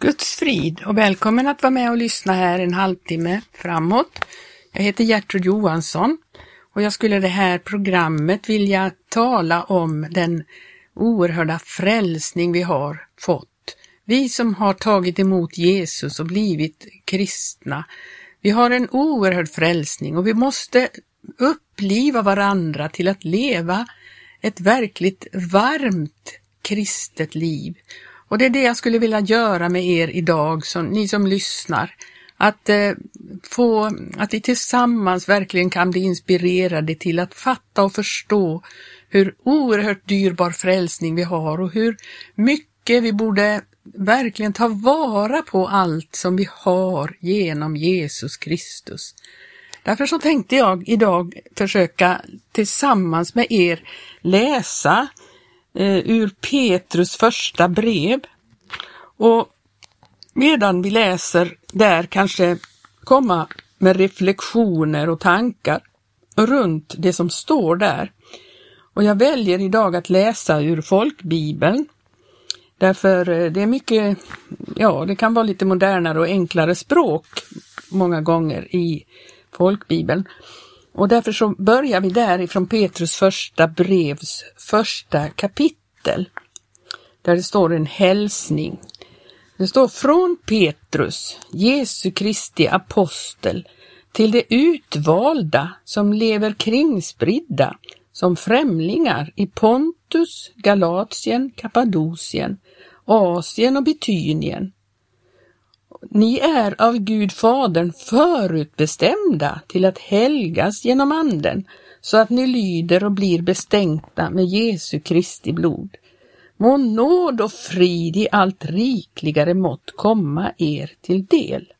Guds frid och välkommen att vara med och lyssna här en halvtimme framåt. Jag heter Gertrud Johansson och jag skulle det här programmet vilja tala om den oerhörda frälsning vi har fått. Vi som har tagit emot Jesus och blivit kristna, vi har en oerhörd frälsning och vi måste uppliva varandra till att leva ett verkligt varmt kristet liv. Och det är det jag skulle vilja göra med er idag, som, ni som lyssnar. Att, eh, få, att vi tillsammans verkligen kan bli inspirerade till att fatta och förstå hur oerhört dyrbar frälsning vi har och hur mycket vi borde verkligen ta vara på allt som vi har genom Jesus Kristus. Därför så tänkte jag idag försöka tillsammans med er läsa Eh, ur Petrus första brev. Och medan vi läser där kanske komma med reflektioner och tankar runt det som står där. Och jag väljer idag att läsa ur folkbibeln. Därför eh, det är mycket, ja det kan vara lite modernare och enklare språk många gånger i folkbibeln. Och därför så börjar vi därifrån Petrus första brevs första kapitel. Där det står en hälsning. Det står från Petrus, Jesu Kristi apostel, till de utvalda som lever kringspridda som främlingar i Pontus, Galatien, Kappadokien, Asien och Bitynien ni är av Gud Fadern förutbestämda till att helgas genom Anden, så att ni lyder och blir bestänkta med Jesu Kristi blod. Må nåd och frid i allt rikligare mått komma er till del.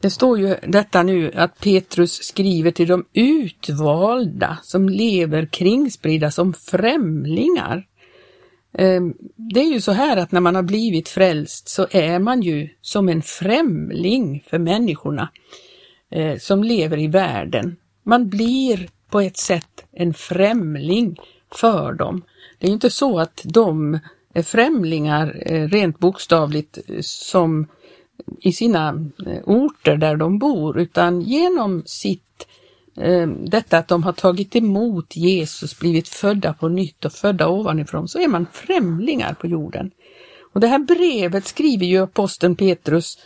Det står ju detta nu att Petrus skriver till de utvalda som lever kringspridda som främlingar. Ehm, det är ju så här att när man har blivit frälst så är man ju som en främling för människorna eh, som lever i världen. Man blir på ett sätt en främling för dem. Det är inte så att de är främlingar eh, rent bokstavligt eh, som i sina orter där de bor, utan genom sitt Ehm, detta att de har tagit emot Jesus, blivit födda på nytt och födda ovanifrån, så är man främlingar på jorden. Och det här brevet skriver ju aposteln Petrus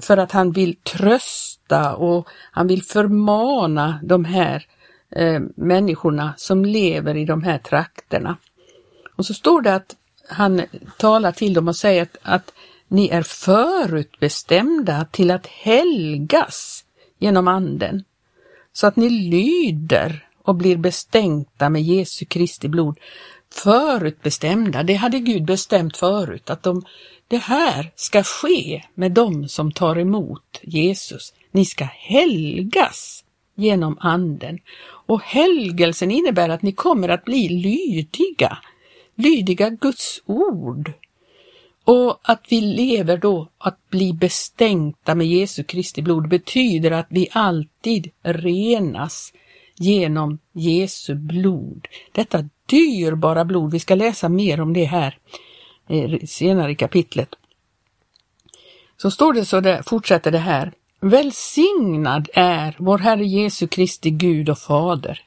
för att han vill trösta och han vill förmana de här eh, människorna som lever i de här trakterna. Och så står det att han talar till dem och säger att, att ni är förutbestämda till att helgas genom anden så att ni lyder och blir bestänkta med Jesu Kristi blod. Förutbestämda, det hade Gud bestämt förut, att de, det här ska ske med dem som tar emot Jesus. Ni ska helgas genom anden. Och helgelsen innebär att ni kommer att bli lydiga, lydiga Guds ord. Och att vi lever då att bli bestänkta med Jesu Kristi blod betyder att vi alltid renas genom Jesu blod. Detta dyrbara blod, vi ska läsa mer om det här eh, senare i kapitlet. Så står det så där, fortsätter det här. Välsignad är vår Herre Jesu Kristi Gud och Fader.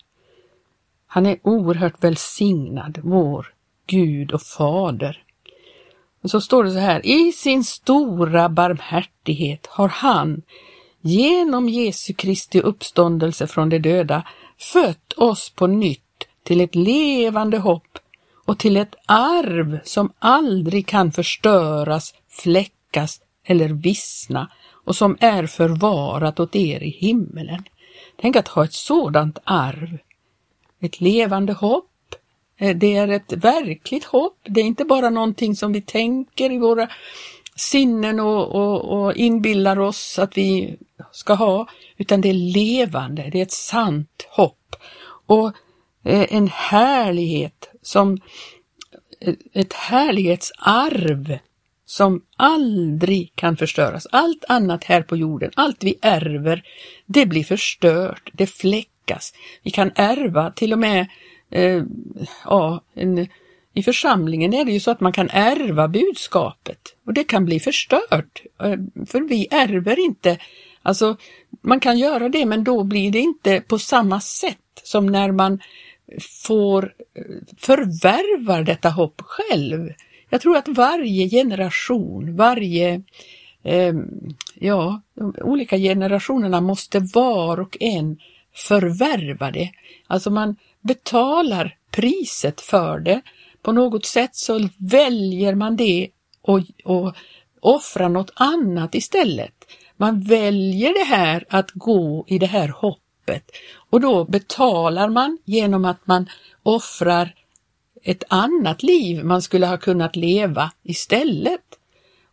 Han är oerhört välsignad, vår Gud och Fader. Så står det så här, i sin stora barmhärtighet har han genom Jesu Kristi uppståndelse från de döda fött oss på nytt till ett levande hopp och till ett arv som aldrig kan förstöras, fläckas eller vissna och som är förvarat åt er i himmelen. Tänk att ha ett sådant arv. Ett levande hopp Eh, det är ett verkligt hopp. Det är inte bara någonting som vi tänker i våra sinnen och, och, och inbillar oss att vi ska ha, utan det är levande, det är ett sant hopp. Och eh, en härlighet som eh, ett härlighetsarv som aldrig kan förstöras. Allt annat här på jorden, allt vi ärver, det blir förstört, det fläckas. Vi kan ärva till och med eh, ja, en, i församlingen är det ju så att man kan ärva budskapet och det kan bli förstört. Eh, för vi ärver inte, alltså man kan göra det men då blir det inte på samma sätt som när man får eh, förvärvar detta hopp själv. Jag tror att varje generation, varje eh, ja, de olika generationerna måste var och en förvärva det. Alltså man betalar priset för det. På något sätt så väljer man det och, och offrar något annat istället. Man väljer det här att gå i det här hoppet och då betalar man genom att man offrar ett annat liv man skulle ha kunnat leva istället.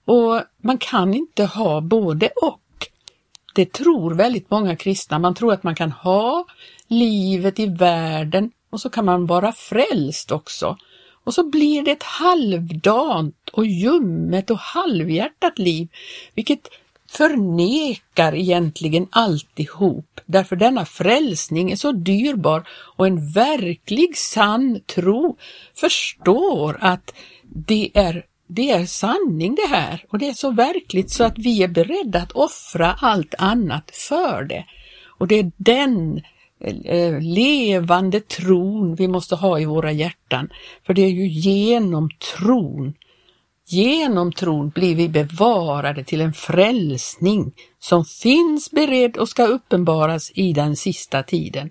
Och man kan inte ha både och. Det tror väldigt många kristna. Man tror att man kan ha livet i världen och så kan man vara frälst också. Och så blir det ett halvdant och ljummet och halvhjärtat liv, vilket förnekar egentligen alltihop, därför denna frälsning är så dyrbar och en verklig sann tro förstår att det är, det är sanning det här och det är så verkligt så att vi är beredda att offra allt annat för det. Och det är den Eh, levande tron vi måste ha i våra hjärtan, för det är ju genom tron. Genom tron blir vi bevarade till en frälsning som finns beredd och ska uppenbaras i den sista tiden.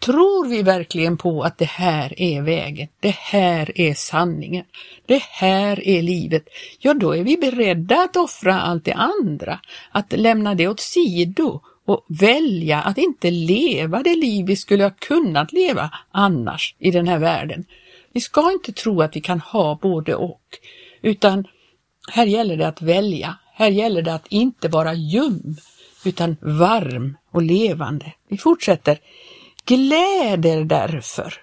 Tror vi verkligen på att det här är vägen, det här är sanningen, det här är livet, ja då är vi beredda att offra allt det andra, att lämna det åt sido och välja att inte leva det liv vi skulle ha kunnat leva annars i den här världen. Vi ska inte tro att vi kan ha både och, utan här gäller det att välja. Här gäller det att inte vara ljum, utan varm och levande. Vi fortsätter. Gläder därför.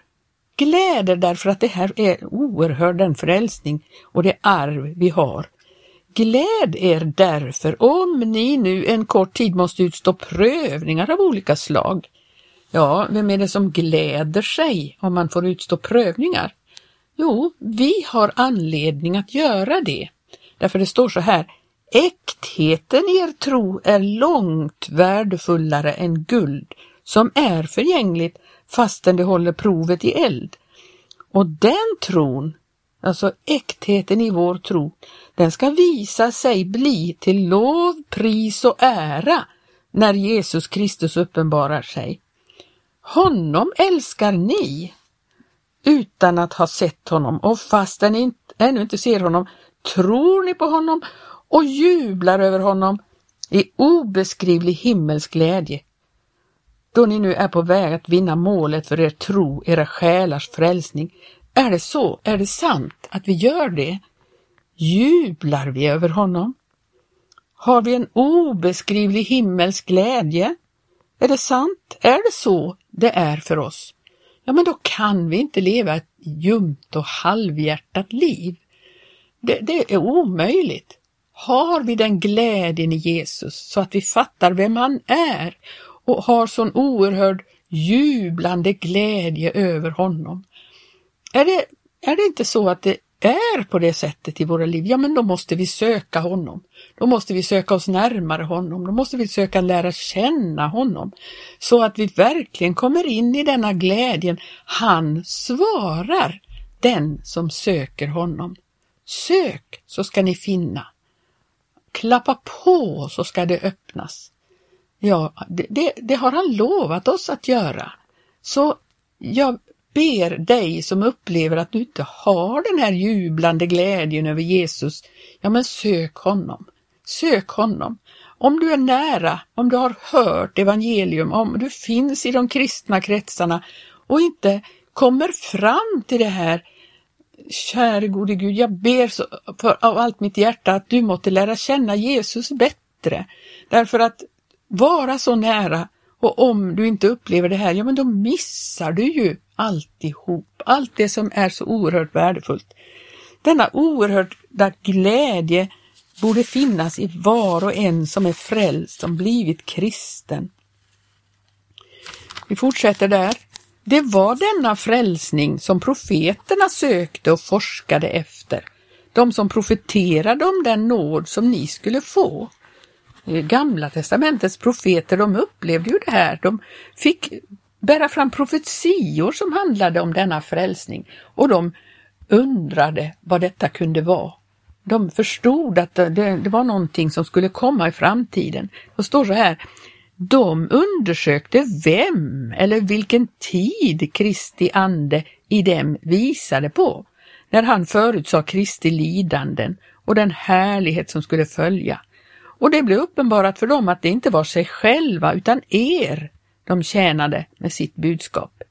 Gläder därför att det här är oerhörd den frälsning och det arv vi har. Gläd er därför om ni nu en kort tid måste utstå prövningar av olika slag. Ja, vem är det som gläder sig om man får utstå prövningar? Jo, vi har anledning att göra det. Därför det står så här, äktheten i er tro är långt värdefullare än guld som är förgängligt fastän det håller provet i eld. Och den tron, alltså äktheten i vår tro, den ska visa sig bli till lov, pris och ära när Jesus Kristus uppenbarar sig. Honom älskar ni utan att ha sett honom och fastän ni ännu inte ser honom tror ni på honom och jublar över honom i obeskrivlig himmelsk glädje. Då ni nu är på väg att vinna målet för er tro, era själars frälsning. Är det så? Är det sant att vi gör det? Jublar vi över honom? Har vi en obeskrivlig himmelsk glädje? Är det sant? Är det så det är för oss? ja men då kan vi inte leva ett ljumt och halvhjärtat liv. Det, det, är omöjligt. Har vi den glädjen i Jesus så att vi fattar vem han är och har sån oerhörd jublande glädje över honom. Är det, är det inte så att det är på det sättet i våra liv, ja men då måste vi söka honom. Då måste vi söka oss närmare honom, då måste vi söka lära känna honom. Så att vi verkligen kommer in i denna glädjen. Han svarar den som söker honom. Sök så ska ni finna. Klappa på så ska det öppnas. Ja, det, det, det har han lovat oss att göra. Så jag ber dig som upplever att du inte har den här jublande glädjen över Jesus, ja men sök honom. Sök honom. Om du är nära, om du har hört evangelium, om du finns i de kristna kretsarna och inte kommer fram till det här, käre gode Gud, jag ber så, för, av allt mitt hjärta att du måtte lära känna Jesus bättre. Därför att vara så nära och om du inte upplever det här, ja men då missar du ju alltihop, allt det som är så oerhört värdefullt. Denna oerhörda glädje borde finnas i var och en som är frälst, som blivit kristen. Vi fortsätter där. det var denna frälsning som profeterna sökte och forskade efter. De som profeterade om den nåd som ni skulle få. Eh, Gamla testamentets profeter, de upplevde ju det här. De fick bära fram profetior som handlade om denna frälsning och de undrade vad detta kunde vara. De förstod att det, det var någonting som skulle komma i framtiden. Det står så här, de undersökte vem eller vilken tid Kristi ande i dem visade på, när han förutsade Kristi lidanden och den härlighet som skulle följa. Och det blev uppenbarat för dem att det inte var sig själva utan er de tjänade med sitt budskap.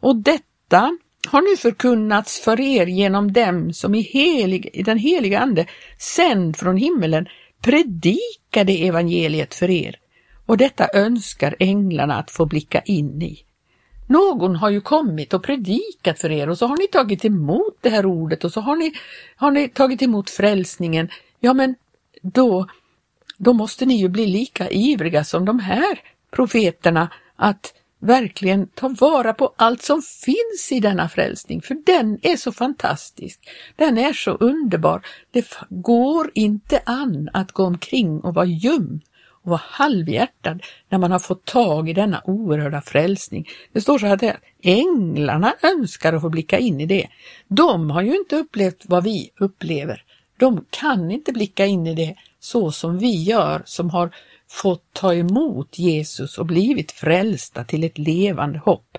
Och detta har nu förkunnats för er genom dem som i, helig, i den heliga Ande, sänd från himmelen, predikade evangeliet för er. Och detta önskar änglarna att få blicka in i. Någon har ju kommit och predikat för er och så har ni tagit emot det här ordet och så har ni, har ni tagit emot frälsningen. Ja, men då, då måste ni ju bli lika ivriga som de här profeterna att verkligen ta vara på allt som finns i denna frälsning, för den är så fantastisk. Den är så underbar. Det går inte an att gå omkring och vara ljum och vara halvhjärtad när man har fått tag i denna oerhörda frälsning. Det står så här att änglarna önskar att få blicka in i det. De har ju inte upplevt vad vi upplever. De kan inte blicka in i det så som vi gör som har fått ta emot Jesus och blivit frälsta till ett levande hopp.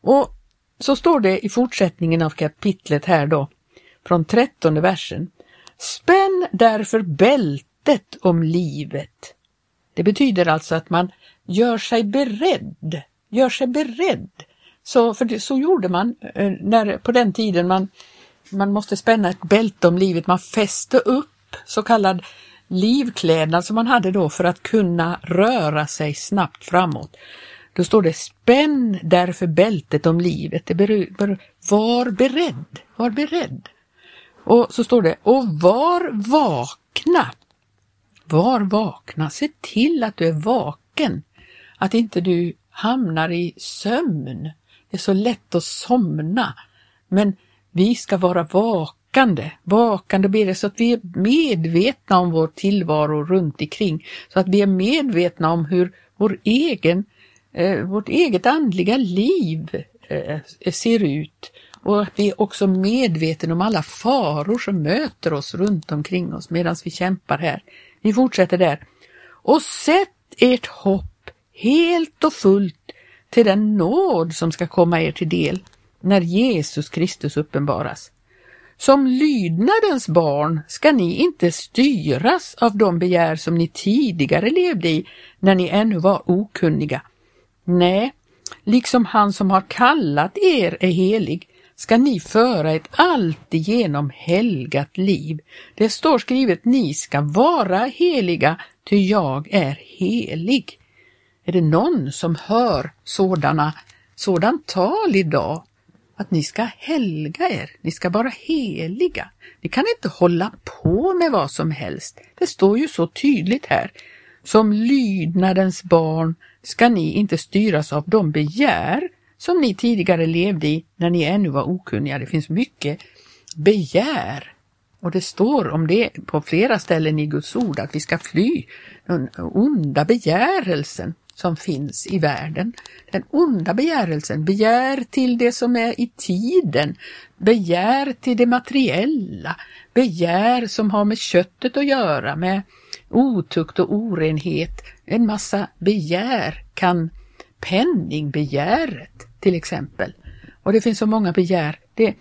Och så står det i fortsättningen av kapitlet här då, från trettonde versen. Spänn därför bältet om livet. Det betyder alltså att man gör sig beredd, gör sig beredd. Så, för det, så gjorde man eh, när, på den tiden man, man måste spänna ett bälte om livet, man fäste upp så kallad livklädnad som man hade då för att kunna röra sig snabbt framåt. Då står det spänn därför bältet om livet. Det ber, ber, var beredd, var beredd. Och så står det och var vakna. Var vakna, se till att du är vaken. Att inte du hamnar i sömn. Det är så lätt att somna. Men vi ska vara vakna vakande, vakande ber så att vi är medvetna om vår tillvaro runt omkring, så att vi är medvetna om hur vår egen, eh, vårt eget andliga liv eh, ser ut och att vi är också medvetna om alla faror som möter oss runt omkring oss medan vi kämpar här. Vi fortsätter där. Och sätt ert hopp helt och fullt till den nåd som ska komma er till del när Jesus Kristus uppenbaras. Som lydnadens barn ska ni inte styras av de begär som ni tidigare levde i när ni ännu var okunniga. Nej, liksom han som har kallat er är helig ska ni föra ett alltigenom helgat liv. Det står skrivet, ni ska vara heliga, ty jag är helig. Är det någon som hör sådana, sådant tal idag? Att ni ska helga er, ni ska vara heliga. Ni kan inte hålla på med vad som helst. Det står ju så tydligt här. Som lydnadens barn ska ni inte styras av de begär som ni tidigare levde i när ni ännu var okunniga. Det finns mycket begär och det står om det på flera ställen i Guds ord att vi ska fly den onda begärelsen som finns i världen. Den onda begärelsen, begär till det som är i tiden, begär till det materiella, begär som har med köttet att göra, med otukt och orenhet. En massa begär kan penningbegäret till exempel. Och det finns så många begär. Det,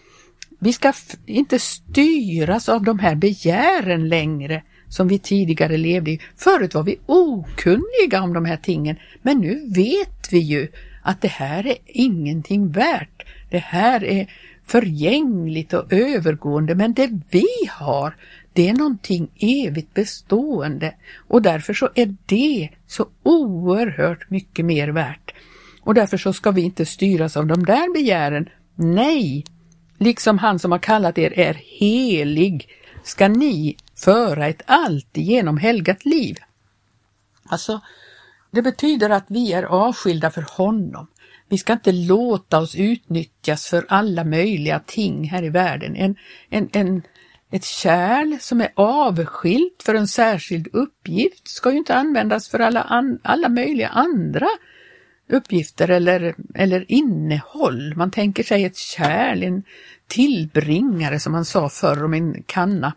vi ska inte styras av de här begären längre som vi tidigare levde i. Förut var vi okunniga om de här tingen, men nu vet vi ju att det här är ingenting värt. Det här är förgängligt och övergående, men det vi har, det är någonting evigt bestående och därför så är det så oerhört mycket mer värt. Och därför så ska vi inte styras av de där begären. Nej, liksom han som har kallat er är helig, ska ni föra ett alltigenom helgat liv. Alltså, det betyder att vi är avskilda för honom. Vi ska inte låta oss utnyttjas för alla möjliga ting här i världen. En, en, en, ett kärl som är avskilt för en särskild uppgift ska ju inte användas för alla, an, alla möjliga andra uppgifter eller, eller innehåll. Man tänker sig ett kärl, en tillbringare som man sa förr om en kanna.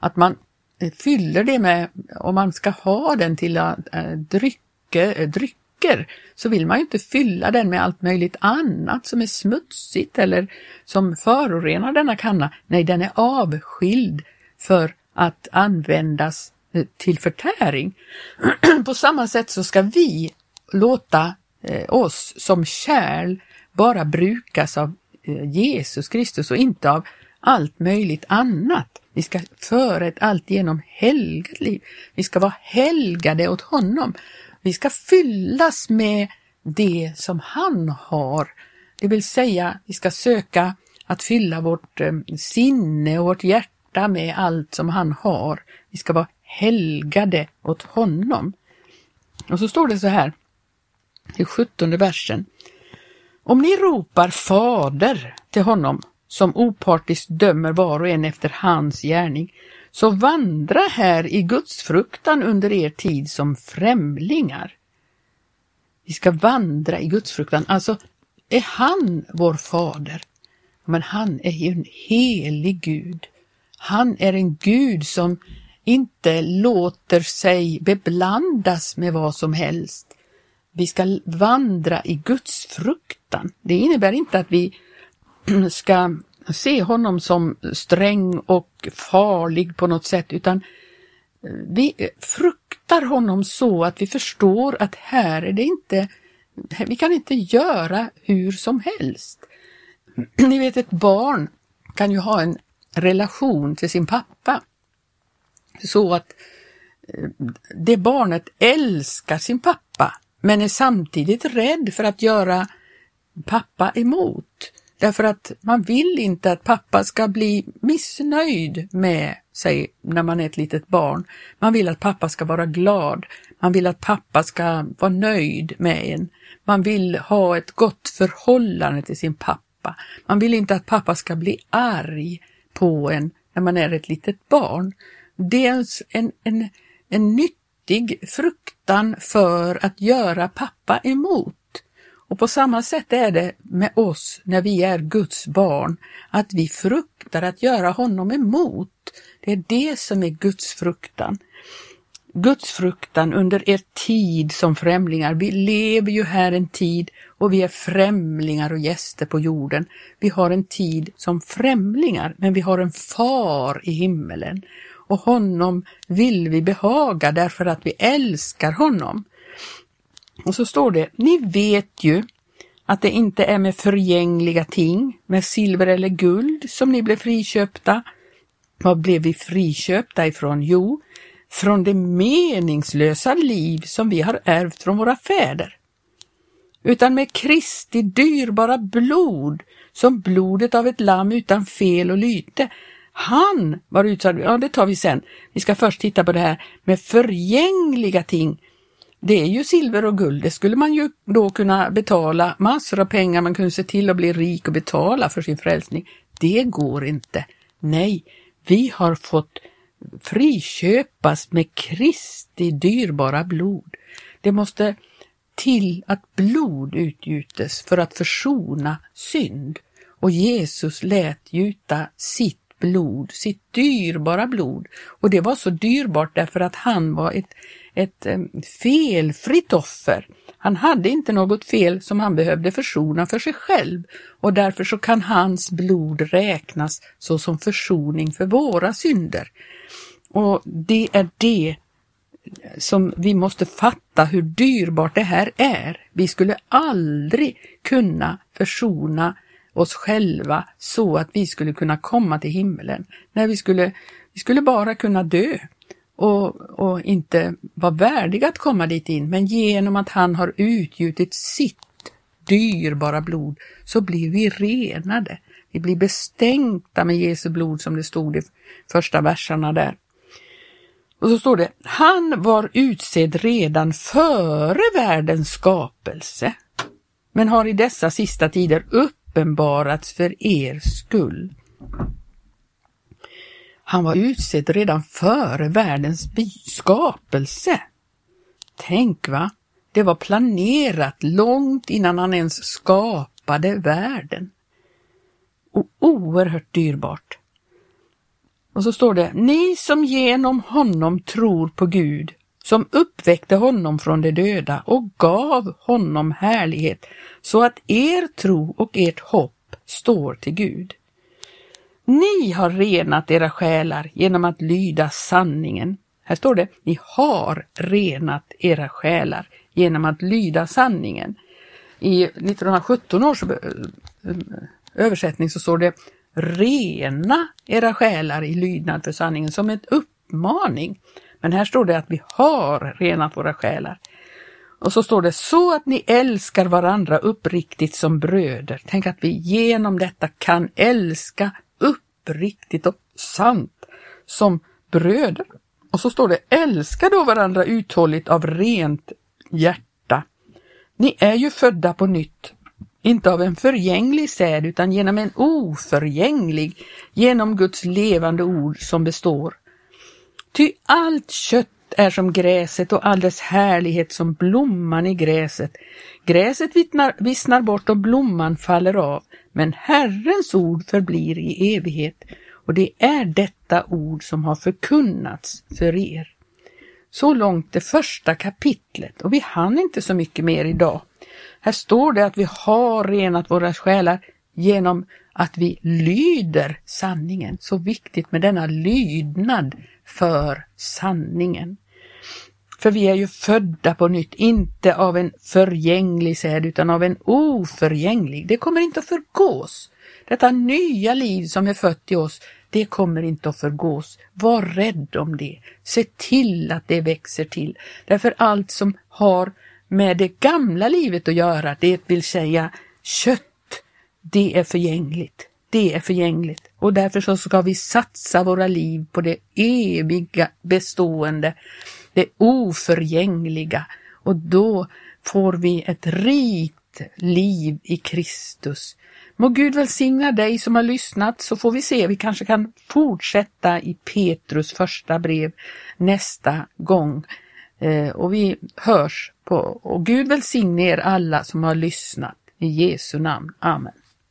Att man eh, fyller det med, om man ska ha den till äh, drycke, eh, drycker, så vill man ju inte fylla den med allt möjligt annat som är smutsigt eller som förorenar denna kanna. Nej, den är avskild för att användas till förtäring. På samma sätt så ska vi låta oss som kärl bara brukas av Jesus Kristus och inte av allt möjligt annat. Vi ska föra ett alltigenom helgat liv. Vi ska vara helgade åt honom. Vi ska fyllas med det som han har. Det vill säga, vi ska söka att fylla vårt eh, sinne och vårt hjärta med allt som han har. Vi ska vara helgade åt honom. Och så står det så här i sjuttonde versen. Om ni ropar Fader till honom som opartiskt dömer var och en efter hans gärning, så vandra här i Guds fruktan under er tid som främlingar. Vi ska vandra i Guds fruktan, alltså är han vår fader? Men han är ju en helig Gud. Han är en Gud som inte låter sig beblandas med vad som helst. Vi ska vandra i Guds fruktan. Det innebär inte att vi ska se honom som sträng och farlig på något sätt, utan eh, vi fruktar honom så att vi förstår att här är det inte, vi kan inte göra hur som helst. Ni vet ett barn kan ju ha en relation till sin pappa så att eh, det barnet älskar sin pappa men är samtidigt rädd för att göra pappa emot. Därför att man vill inte att pappa ska bli missnöjd med sig när man är ett litet barn. Man vill att pappa ska vara glad. Man vill att pappa ska vara nöjd med en. Man vill ha ett gott förhållande till sin pappa. Man vill inte att pappa ska bli arg på en när man är ett litet barn. Det är en, en, en nyttig fruktan för att göra pappa emot. Och på samma sätt är det med oss när vi är Guds barn, att vi fruktar att göra honom emot. Det är det som är Guds fruktan. Guds fruktan under er tid som främlingar. Vi lever ju här en tid och vi är främlingar och gäster på jorden. Vi har en tid som främlingar, men vi har en far i himmelen och honom vill vi behaga därför att vi älskar honom. Och så står det, ni vet ju att det inte är med förgängliga ting, med silver eller guld, som ni blev friköpta. Vad blev vi friköpta ifrån? Jo, från det meningslösa liv som vi har ärvt från våra fäder. Utan med Kristi dyrbara blod, som blodet av ett lamm utan fel och lyte. Han var utsatt, ja det tar vi sen. Vi ska först titta på det här med förgängliga ting det är ju silver och guld, det skulle man ju då kunna betala massor av pengar, man kunde se till att bli rik och betala för sin frälsning. Det går inte. Nej, vi har fått friköpas med Kristi dyrbara blod. Det måste till att blod utgjutes för att försona synd och Jesus lät gjuta sitt blod, sitt dyrbara blod. Och det var så dyrbart därför att han var ett ett eh, felfritt offer. Han hade inte något fel som han behövde försona för sig själv och därför så kan hans blod räknas såsom försoning för våra synder. Och det är det som vi måste fatta hur dyrbart det här är. Vi skulle aldrig kunna försona oss själva så att vi skulle kunna komma till himlen. När vi skulle, vi skulle bara kunna dö och, och inte var värdig att komma dit in, men genom att han har utgjutit sitt dyrbara blod så blir vi renade. Vi blir bestänkta med Jesu blod som det stod i första verserna där. Och så står det, han var utsedd redan före världens skapelse men har i dessa sista tider uppenbarats för er skull. Han var utsedd redan före världens skapelse. Tänk va, det var planerat långt innan han ens skapade världen. Och oerhört dyrbart. Och så står det, ni som genom honom tror på Gud, som uppväckte honom från de döda och gav honom härlighet, så att er tro och ert hopp står till Gud. Ni har renat era själar genom att lyda sanningen. Här står det, ni har renat era själar genom att lyda sanningen. I 1917 års eh, eh, översättning så står det rena era själar i lydnad för sanningen som en uppmaning. Men här står det att vi har renat våra själar. Och så står det så att ni älskar varandra uppriktigt som bröder. Tänk att vi genom detta kan älska uppriktigt och sant som bröder. Och så står det älska då varandra uthålligt av rent hjärta. Ni är ju födda på nytt, inte av en förgänglig säd utan genom en oförgänglig, genom Guds levande ord som består. Ty allt kött är som gräset och all dess härlighet som blomman i gräset. Gräset vittnar, vissnar bort och blomman faller av, men Herrens ord förblir i evighet och det är detta ord som har förkunnats för er. Så långt det första kapitlet och vi hann inte så mycket mer idag. Här står det att vi har renat våra själar genom att vi lyder sanningen. Så viktigt med denna lydnad för sanningen. För vi är ju födda på nytt, inte av en förgänglig säd utan av en oförgänglig. Det kommer inte att förgås. Detta nya liv som är fött i oss, det kommer inte att förgås. Var rädd om det. Se till att det växer till. Därför allt som har med det gamla livet att göra, det vill säga kött, det är förgängligt. Det är förgängligt och därför så ska vi satsa våra liv på det eviga bestående, det oförgängliga och då får vi ett rikt liv i Kristus. Må Gud välsigna dig som har lyssnat så får vi se, vi kanske kan fortsätta i Petrus första brev nästa gång. Eh, och vi hörs på, och Gud välsigne er alla som har lyssnat. I Jesu namn. Amen.